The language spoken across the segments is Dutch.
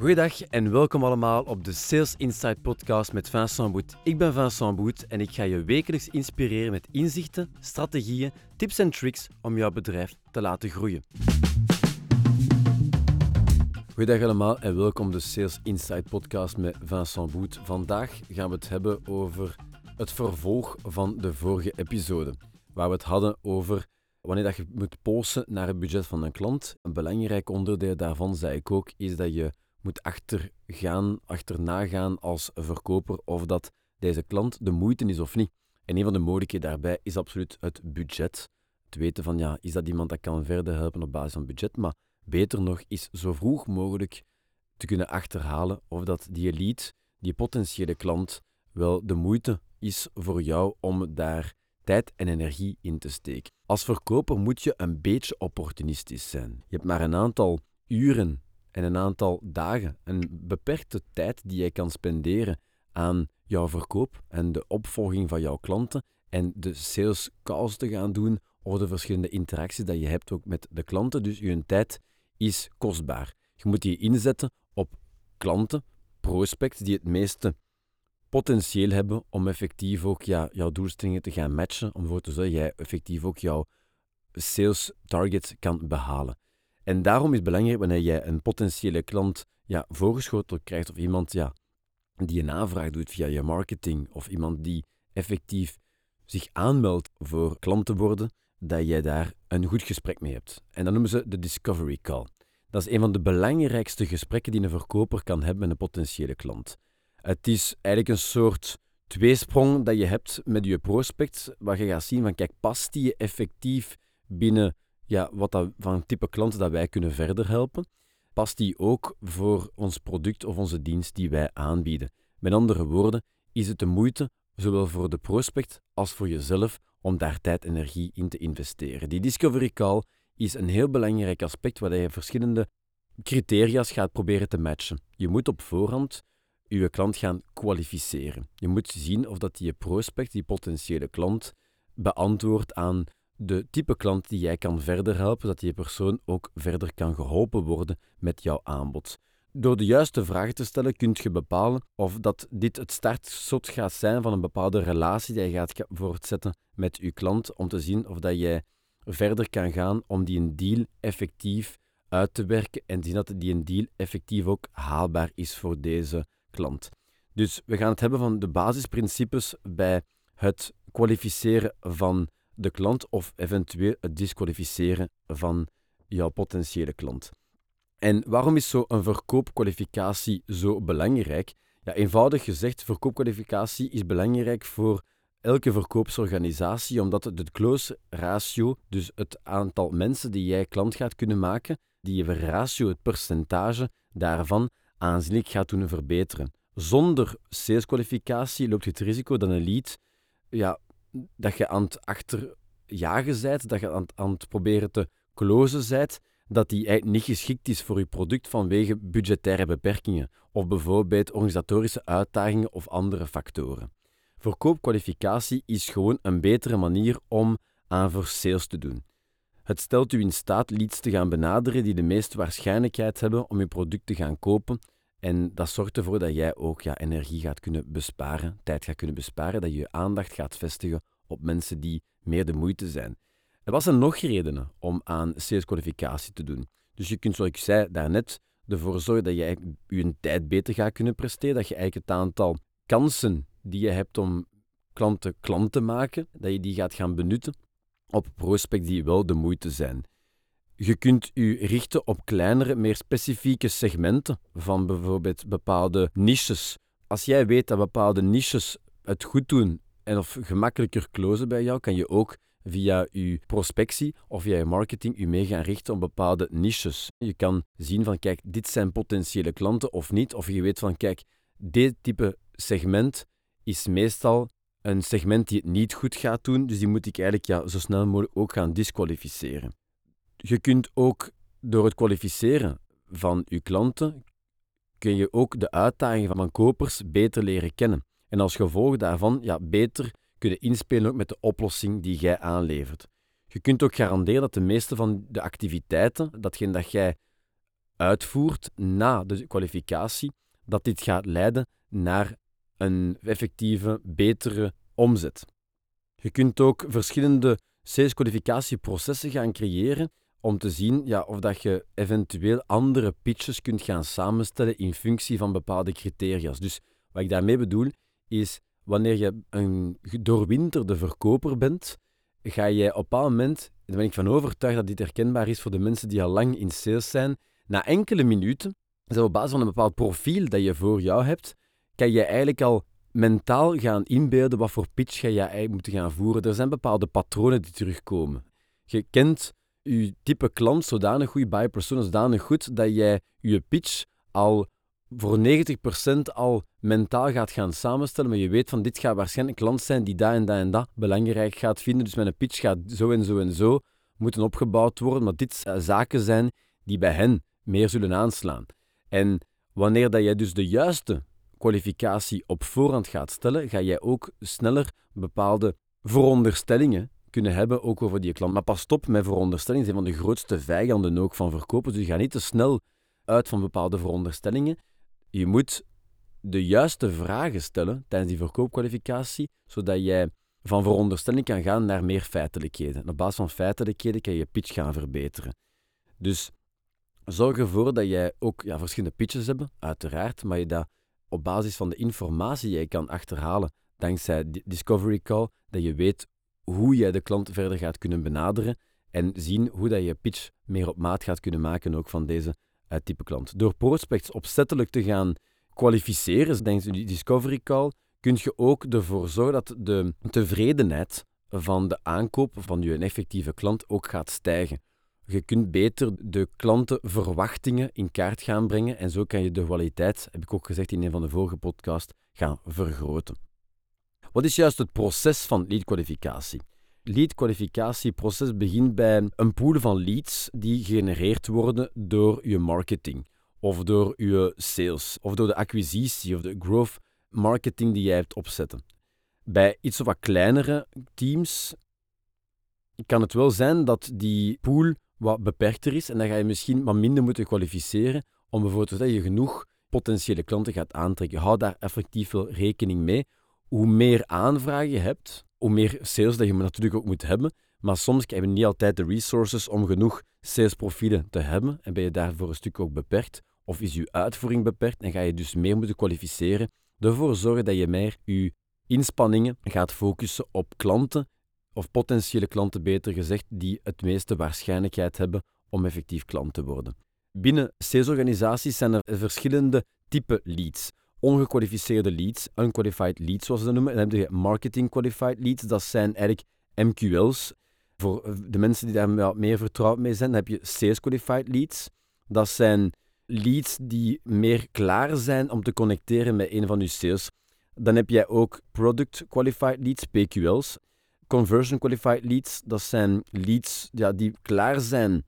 Goedendag en welkom allemaal op de Sales Insight podcast met Vincent Boet. Ik ben Vincent Boet en ik ga je wekelijks inspireren met inzichten, strategieën, tips en tricks om jouw bedrijf te laten groeien. Goedendag allemaal en welkom op de Sales Insight podcast met Vincent Boet. Vandaag gaan we het hebben over het vervolg van de vorige episode, waar we het hadden over wanneer dat je moet polsen naar het budget van een klant. Een belangrijk onderdeel daarvan, zei ik ook, is dat je moet achtergaan, achterna gaan als verkoper of dat deze klant de moeite is of niet. En een van de mogelijkheden daarbij is absoluut het budget. Het weten van, ja, is dat iemand dat kan verder helpen op basis van budget? Maar beter nog is zo vroeg mogelijk te kunnen achterhalen of dat die lead, die potentiële klant, wel de moeite is voor jou om daar tijd en energie in te steken. Als verkoper moet je een beetje opportunistisch zijn. Je hebt maar een aantal uren en een aantal dagen, een beperkte tijd die jij kan spenderen aan jouw verkoop en de opvolging van jouw klanten en de sales calls te gaan doen of de verschillende interacties dat je hebt ook met de klanten. Dus je tijd is kostbaar. Je moet die inzetten op klanten, prospects die het meeste potentieel hebben om effectief ook jouw doelstellingen te gaan matchen, om ervoor te zorgen dat jij effectief ook jouw sales targets kan behalen. En daarom is het belangrijk wanneer jij een potentiële klant ja, voorgeschoteld krijgt of iemand ja, die een aanvraag doet via je marketing of iemand die effectief zich aanmeldt voor klant te worden, dat jij daar een goed gesprek mee hebt. En dat noemen ze de discovery call. Dat is een van de belangrijkste gesprekken die een verkoper kan hebben met een potentiële klant. Het is eigenlijk een soort tweesprong dat je hebt met je prospect, waar je gaat zien van kijk, past die effectief binnen ja, wat dat, van type klanten dat wij kunnen verder helpen? Past die ook voor ons product of onze dienst die wij aanbieden? Met andere woorden, is het de moeite, zowel voor de prospect als voor jezelf, om daar tijd en energie in te investeren? Die discovery call is een heel belangrijk aspect waar je verschillende criteria's gaat proberen te matchen. Je moet op voorhand je klant gaan kwalificeren. Je moet zien of dat die prospect, die potentiële klant, beantwoordt aan de type klant die jij kan verder helpen, zodat die persoon ook verder kan geholpen worden met jouw aanbod. Door de juiste vragen te stellen kun je bepalen of dat dit het startschot gaat zijn van een bepaalde relatie die je gaat voortzetten met je klant, om te zien of dat jij verder kan gaan om die een deal effectief uit te werken en zien dat die een deal effectief ook haalbaar is voor deze klant. Dus we gaan het hebben van de basisprincipes bij het kwalificeren van de klant of eventueel het disqualificeren van jouw potentiële klant. En waarom is zo'n verkoopkwalificatie zo belangrijk? Ja, eenvoudig gezegd, verkoopkwalificatie is belangrijk voor elke verkoopsorganisatie, omdat het de close ratio, dus het aantal mensen die jij klant gaat kunnen maken, die ratio, het percentage daarvan, aanzienlijk gaat doen verbeteren. Zonder saleskwalificatie loopt het risico dat een lead ja, dat je aan het achterjagen bent, dat je aan, het proberen te closen bent, dat die niet geschikt is voor je product vanwege budgettaire beperkingen of bijvoorbeeld organisatorische uitdagingen of andere factoren. Verkoopkwalificatie is gewoon een betere manier om aan voor sales te doen. Het stelt u in staat leads te gaan benaderen die de meeste waarschijnlijkheid hebben om je product te gaan kopen en dat zorgt ervoor dat jij ook ja, energie gaat kunnen besparen, tijd gaat kunnen besparen, dat je je aandacht gaat vestigen op mensen die meer de moeite zijn. Er was er nog redenen om aan saleskwalificatie te doen. Dus je kunt, zoals ik zei daarnet, ervoor zorgen dat je je tijd beter gaat kunnen presteren, dat je eigenlijk het aantal kansen die je hebt om klanten klant te maken, dat je die gaat gaan benutten op prospects die wel de moeite zijn. Je kunt je richten op kleinere, meer specifieke segmenten van bijvoorbeeld bepaalde niches. Als jij weet dat bepaalde niches het goed doen en of gemakkelijker closen bij jou, kan je ook via je prospectie of via je marketing je mee gaan richten op bepaalde niches. Je kan zien van kijk, dit zijn potentiële klanten of niet. Of je weet van kijk, dit type segment is meestal een segment die het niet goed gaat doen, dus die moet ik eigenlijk ja, zo snel mogelijk ook gaan disqualificeren. Je kunt ook door het kwalificeren van je klanten, kun je ook de uitdagingen van kopers beter leren kennen. En als gevolg daarvan ja, beter kunnen inspelen ook met de oplossing die jij aanlevert. Je kunt ook garanderen dat de meeste van de activiteiten, datgene dat jij uitvoert na de kwalificatie, dat dit gaat leiden naar een effectieve, betere omzet. Je kunt ook verschillende sales-kwalificatieprocessen gaan creëren om te zien ja, of dat je eventueel andere pitches kunt gaan samenstellen in functie van bepaalde criteria. Dus wat ik daarmee bedoel, is wanneer je een doorwinterde verkoper bent, ga jij op een moment, daar ben ik van overtuigd dat dit herkenbaar is voor de mensen die al lang in sales zijn, na enkele minuten, dus op basis van een bepaald profiel dat je voor jou hebt, kan je eigenlijk al mentaal gaan inbeelden wat voor pitch ga je eigenlijk moeten gaan voeren. Er zijn bepaalde patronen die terugkomen. Je kent je type klant zodanig goed, buyer persona zodanig goed, dat jij je pitch al voor 90% al mentaal gaat gaan samenstellen, maar je weet van dit gaat waarschijnlijk een klant zijn die dat en dat en dat belangrijk gaat vinden, dus mijn pitch gaat zo en zo en zo moeten opgebouwd worden, maar dit zaken zijn die bij hen meer zullen aanslaan. En wanneer dat jij dus de juiste kwalificatie op voorhand gaat stellen, ga jij ook sneller bepaalde veronderstellingen kunnen hebben ook over die klant. Maar pas op met veronderstellingen, zijn van de grootste vijanden ook van verkopen. Dus gaat niet te snel uit van bepaalde veronderstellingen. Je moet de juiste vragen stellen tijdens die verkoopkwalificatie, zodat jij van veronderstelling kan gaan naar meer feitelijkheden. En op basis van feitelijkheden kan je je pitch gaan verbeteren. Dus zorg ervoor dat jij ook ja, verschillende pitches hebt, uiteraard, maar je dat op basis van de informatie die je kan achterhalen dankzij Discovery Call, dat je weet hoe jij de klant verder gaat kunnen benaderen en zien hoe dat je pitch meer op maat gaat kunnen maken ook van deze uh, type klant. Door prospects opzettelijk te gaan kwalificeren, dankzij die Discovery Call, kun je ook ervoor zorgen dat de tevredenheid van de aankoop van je effectieve klant ook gaat stijgen. Je kunt beter de klantenverwachtingen in kaart gaan brengen en zo kan je de kwaliteit, heb ik ook gezegd in een van de vorige podcasts, gaan vergroten. Wat is juist het proces van lead-kwalificatie? Lead-kwalificatieproces begint bij een pool van leads die gegenereerd worden door je marketing, of door je sales, of door de acquisitie of de growth marketing die jij hebt opzetten. Bij iets of wat kleinere teams kan het wel zijn dat die pool wat beperkter is en dan ga je misschien wat minder moeten kwalificeren om bijvoorbeeld dat je genoeg potentiële klanten gaat aantrekken. Hou daar effectief wel rekening mee. Hoe meer aanvragen je hebt, hoe meer sales dat je natuurlijk ook moet hebben. Maar soms heb je niet altijd de resources om genoeg salesprofielen te hebben en ben je daarvoor een stuk ook beperkt. Of is je uitvoering beperkt en ga je dus meer moeten kwalificeren. Ervoor zorgen dat je meer je inspanningen gaat focussen op klanten of potentiële klanten beter gezegd, die het meeste waarschijnlijkheid hebben om effectief klant te worden. Binnen salesorganisaties zijn er verschillende type leads. Ongekwalificeerde leads, unqualified leads zoals ze dat noemen. En dan heb je marketing qualified leads, dat zijn eigenlijk MQL's. Voor de mensen die daar meer vertrouwd mee zijn, dan heb je sales qualified leads. Dat zijn leads die meer klaar zijn om te connecteren met een van je sales. Dan heb jij ook product qualified leads, PQL's conversion qualified leads, dat zijn leads ja, die klaar zijn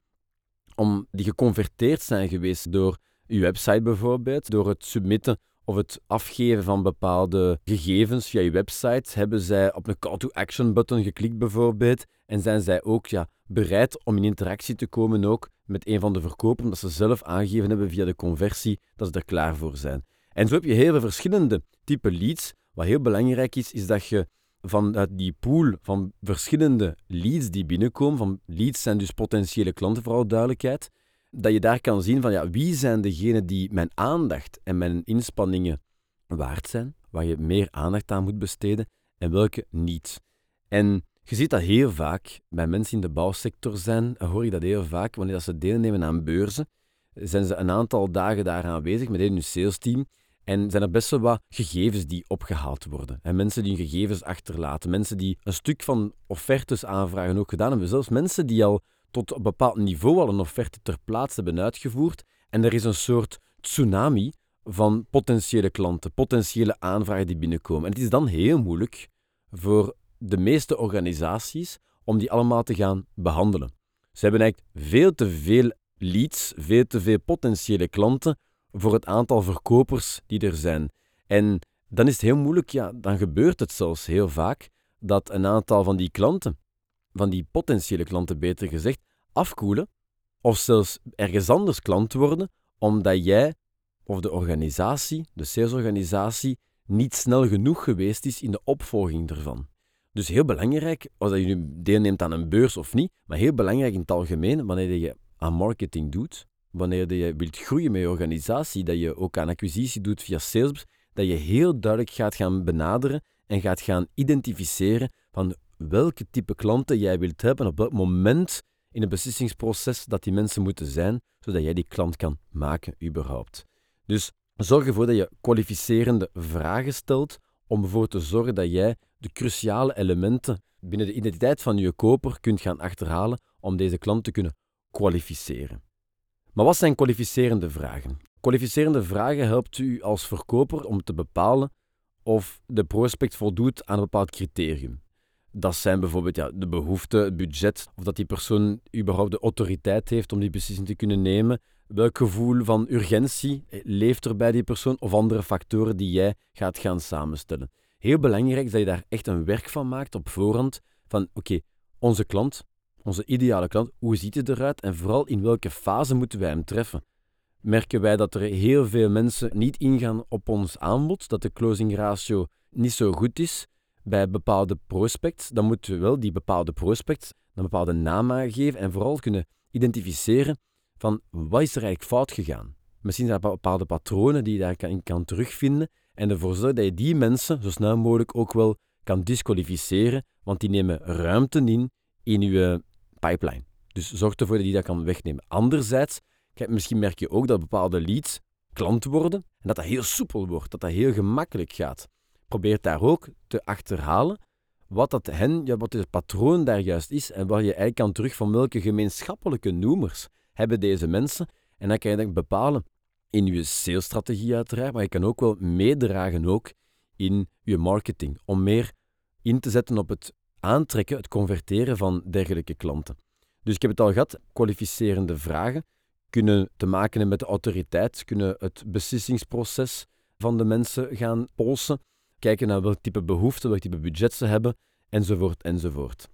om, die geconverteerd zijn geweest door uw website bijvoorbeeld, door het submitten of het afgeven van bepaalde gegevens via je website, hebben zij op een call to action button geklikt bijvoorbeeld en zijn zij ook ja, bereid om in interactie te komen ook met een van de verkopers, omdat ze zelf aangegeven hebben via de conversie dat ze er klaar voor zijn. En zo heb je heel veel verschillende type leads. Wat heel belangrijk is, is dat je vanuit die pool van verschillende leads die binnenkomen, van leads zijn dus potentiële klanten, vooral duidelijkheid, dat je daar kan zien van ja, wie zijn degenen die mijn aandacht en mijn inspanningen waard zijn, waar je meer aandacht aan moet besteden en welke niet. En je ziet dat heel vaak bij mensen in de bouwsector zijn, hoor je dat heel vaak, wanneer ze deelnemen aan beurzen, zijn ze een aantal dagen daar aanwezig met hun sales team en zijn er best wel wat gegevens die opgehaald worden. En mensen die hun gegevens achterlaten. Mensen die een stuk van offertes aanvragen ook gedaan hebben. Zelfs mensen die al tot een bepaald niveau al een offerte ter plaatse hebben uitgevoerd. En er is een soort tsunami van potentiële klanten, potentiële aanvragen die binnenkomen. En het is dan heel moeilijk voor de meeste organisaties om die allemaal te gaan behandelen. Ze hebben eigenlijk veel te veel leads, veel te veel potentiële klanten voor het aantal verkopers die er zijn. En dan is het heel moeilijk, ja, dan gebeurt het zelfs heel vaak dat een aantal van die klanten, van die potentiële klanten beter gezegd, afkoelen of zelfs ergens anders klant worden, omdat jij of de organisatie, de salesorganisatie, niet snel genoeg geweest is in de opvolging ervan. Dus heel belangrijk, als je nu deelneemt aan een beurs of niet, maar heel belangrijk in het algemeen, wanneer je aan marketing doet, wanneer je wilt groeien met je organisatie, dat je ook aan acquisitie doet via sales, dat je heel duidelijk gaat gaan benaderen en gaat gaan identificeren van welke type klanten jij wilt hebben, op welk moment in het beslissingsproces dat die mensen moeten zijn, zodat jij die klant kan maken überhaupt. Dus zorg ervoor dat je kwalificerende vragen stelt om ervoor te zorgen dat jij de cruciale elementen binnen de identiteit van je koper kunt gaan achterhalen om deze klant te kunnen kwalificeren. Maar wat zijn kwalificerende vragen? Kwalificerende vragen helpt u als verkoper om te bepalen of de prospect voldoet aan een bepaald criterium. Dat zijn bijvoorbeeld ja, de behoefte, het budget, of dat die persoon überhaupt de autoriteit heeft om die beslissing te kunnen nemen. Welk gevoel van urgentie leeft er bij die persoon of andere factoren die jij gaat gaan samenstellen. Heel belangrijk is dat je daar echt een werk van maakt op voorhand. Van oké, onze klant, onze ideale klant, hoe ziet hij eruit en vooral in welke fase moeten wij hem treffen? Merken wij dat er heel veel mensen niet ingaan op ons aanbod, dat de closing ratio niet zo goed is bij bepaalde prospects, dan moeten we wel die bepaalde prospects een bepaalde naam aangeven en vooral kunnen identificeren van wat is er eigenlijk fout gegaan. Misschien zijn er bepaalde patronen die je daarin kan terugvinden en ervoor zorgen dat je die mensen zo snel mogelijk ook wel kan disqualificeren, want die nemen ruimte in in je pipeline. Dus zorg ervoor dat je dat kan wegnemen. Anderzijds, misschien merk je ook dat bepaalde leads klant worden en dat dat heel soepel wordt, dat dat heel gemakkelijk gaat. Probeer daar ook te achterhalen wat dat hen, ja, wat het patroon daar juist is en waar je eigenlijk kan terug van welke gemeenschappelijke noemers hebben deze mensen. En dan kan je dan bepalen in je salesstrategie uiteraard, maar je kan ook wel meedragen ook in je marketing om meer in te zetten op het aantrekken, het converteren van dergelijke klanten. Dus ik heb het al gehad, kwalificerende vragen kunnen te maken hebben met de autoriteit, kunnen het beslissingsproces van de mensen gaan polsen, kijken naar welk type behoeften, welk type budget ze hebben, enzovoort, enzovoort.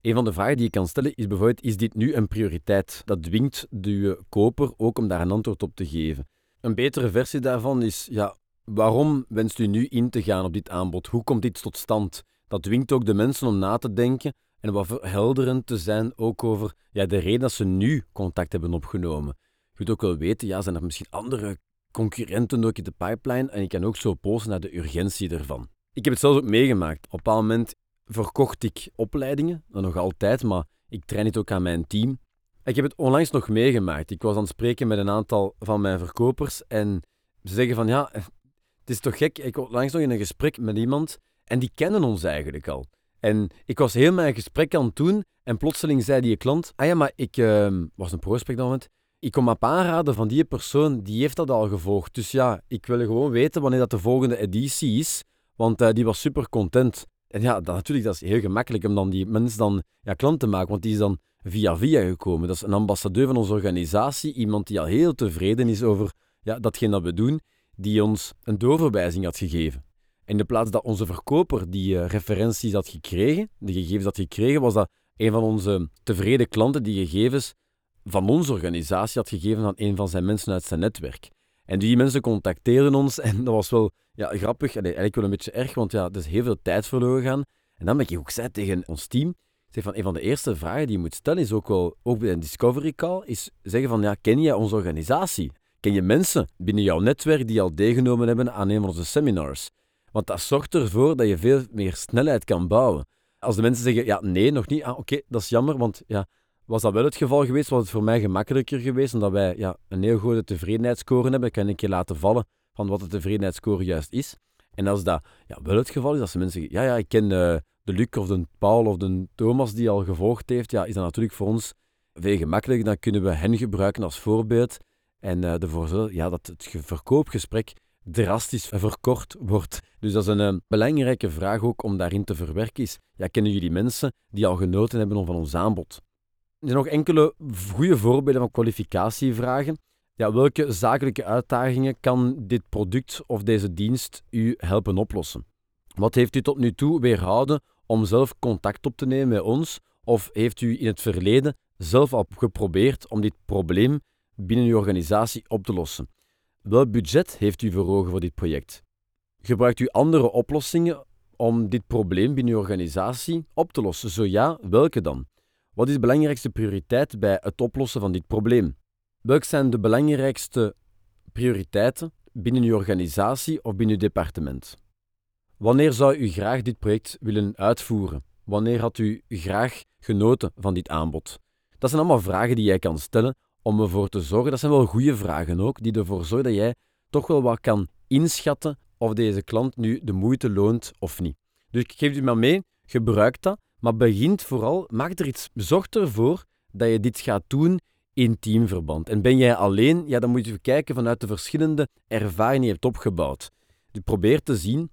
Een van de vragen die je kan stellen is bijvoorbeeld, is dit nu een prioriteit? Dat dwingt de koper ook om daar een antwoord op te geven. Een betere versie daarvan is, ja, waarom wenst u nu in te gaan op dit aanbod? Hoe komt dit tot stand? Dat dwingt ook de mensen om na te denken en wat verhelderend te zijn ook over ja, de reden dat ze nu contact hebben opgenomen. Je moet ook wel weten, ja, zijn er misschien andere concurrenten ook in de pipeline en je kan ook zo posten naar de urgentie ervan. Ik heb het zelfs ook meegemaakt. Op een moment verkocht ik opleidingen, nog altijd, maar ik train het ook aan mijn team. Ik heb het onlangs nog meegemaakt. Ik was aan het spreken met een aantal van mijn verkopers en ze zeggen van ja, het is toch gek. Ik was langs nog in een gesprek met iemand en die kennen ons eigenlijk al. En ik was heel mijn gesprek aan het doen en plotseling zei die klant, ah ja, maar ik uh, was een prospect moment. Ik kom op aanraden van die persoon, die heeft dat al gevolgd. Dus ja, ik wil gewoon weten wanneer dat de volgende editie is, want uh, die was super content. En ja, dat, natuurlijk, dat is heel gemakkelijk om dan die mens dan ja, klant te maken, want die is dan via via gekomen. Dat is een ambassadeur van onze organisatie, iemand die al heel tevreden is over ja, datgene dat we doen, die ons een doorverwijzing had gegeven. In de plaats dat onze verkoper die uh, referenties had gekregen, de gegevens had gekregen, was dat een van onze tevreden klanten die gegevens van onze organisatie had gegeven aan een van zijn mensen uit zijn netwerk. En die mensen contacteerden ons en dat was wel ja, grappig, en eigenlijk wel een beetje erg, want ja, er is heel veel tijd verloren gaan. En dan ben ik ook zei tegen ons team, zeg van, een van de eerste vragen die je moet stellen is ook wel, ook bij een discovery call, is zeggen van, ja, ken jij onze organisatie? Ken je mensen binnen jouw netwerk die al deelgenomen hebben aan een van onze seminars? Want dat zorgt ervoor dat je veel meer snelheid kan bouwen. Als de mensen zeggen, ja, nee, nog niet, ah, oké, dat is jammer, want ja, was dat wel het geval geweest, was het voor mij gemakkelijker geweest, omdat wij ja, een heel grote tevredenheidsscore hebben. Ik kan een keer laten vallen van wat de tevredenheidsscore juist is. En als dat ja, wel het geval is, als mensen zeggen, ja, ja, ik ken uh, de Luc of de Paul of de Thomas die al gevolgd heeft, ja, is dat natuurlijk voor ons veel gemakkelijker. Dan kunnen we hen gebruiken als voorbeeld en uh, ervoor zorgen ja, dat het verkoopgesprek drastisch verkort wordt. Dus dat is een, een, belangrijke vraag ook om daarin te verwerken is, ja, kennen jullie mensen die al genoten hebben van ons aanbod? Er zijn nog enkele goede voorbeelden van kwalificatievragen. Ja, welke zakelijke uitdagingen kan dit product of deze dienst u helpen oplossen? Wat heeft u tot nu toe weerhouden om zelf contact op te nemen met ons? Of heeft u in het verleden zelf al geprobeerd om dit probleem binnen uw organisatie op te lossen? Welk budget heeft u voor ogen voor dit project? Gebruikt u andere oplossingen om dit probleem binnen uw organisatie op te lossen? Zo ja, welke dan? Wat is de belangrijkste prioriteit bij het oplossen van dit probleem? Welke zijn de belangrijkste prioriteiten binnen uw organisatie of binnen uw departement? Wanneer zou u graag dit project willen uitvoeren? Wanneer had u graag genoten van dit aanbod? Dat zijn allemaal vragen die jij kan stellen om ervoor te zorgen, dat zijn wel goede vragen ook, die ervoor zorgen dat jij toch wel wat kan inschatten of deze klant nu de moeite loont of niet. Dus ik geef u maar mee, gebruik dat, maar begint vooral, maak er iets, zorg ervoor dat je dit gaat doen in teamverband. En ben jij alleen, ja, dan moet je kijken vanuit de verschillende ervaringen die je hebt opgebouwd. Probeer te zien,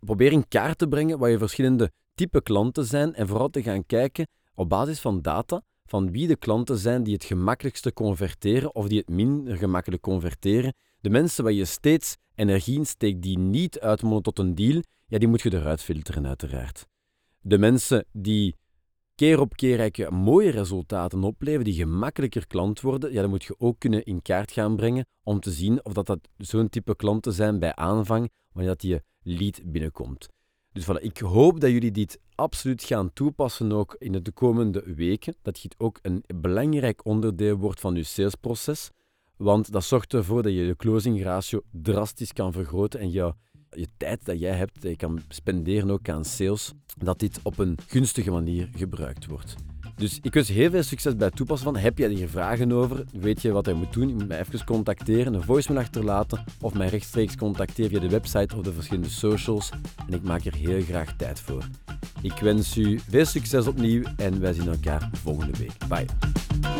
probeer in kaart te brengen wat je verschillende type klanten zijn en vooral te gaan kijken op basis van data van wie de klanten zijn die het gemakkelijkste converteren of die het minder gemakkelijk converteren. De mensen waar je steeds energie in steekt die niet uitmonden tot een deal, ja, die moet je eruit filteren uiteraard. De mensen die keer op keer mooie resultaten opleveren, die gemakkelijker klant worden, ja, dan moet je ook kunnen in kaart gaan brengen om te zien of dat, dat zo'n type klanten zijn bij aanvang, wanneer dat die lead binnenkomt. Dus voilà, ik hoop dat jullie dit absoluut gaan toepassen ook in de komende weken. Dat dit ook een belangrijk onderdeel wordt van je salesproces. Want dat zorgt ervoor dat je je closing ratio drastisch kan vergroten en je, je tijd dat jij hebt, dat je kan spenderen ook aan sales, dat dit op een gunstige manier gebruikt wordt. Dus ik wens heel veel succes bij het toepassen van. Heb jij hier vragen over? Weet je wat je moet doen? Je moet mij even contacteren, een voicemail achterlaten of mij rechtstreeks contacteren via de website of de verschillende socials. En ik maak er heel graag tijd voor. Ik wens u veel succes opnieuw en wij zien elkaar volgende week. Bye.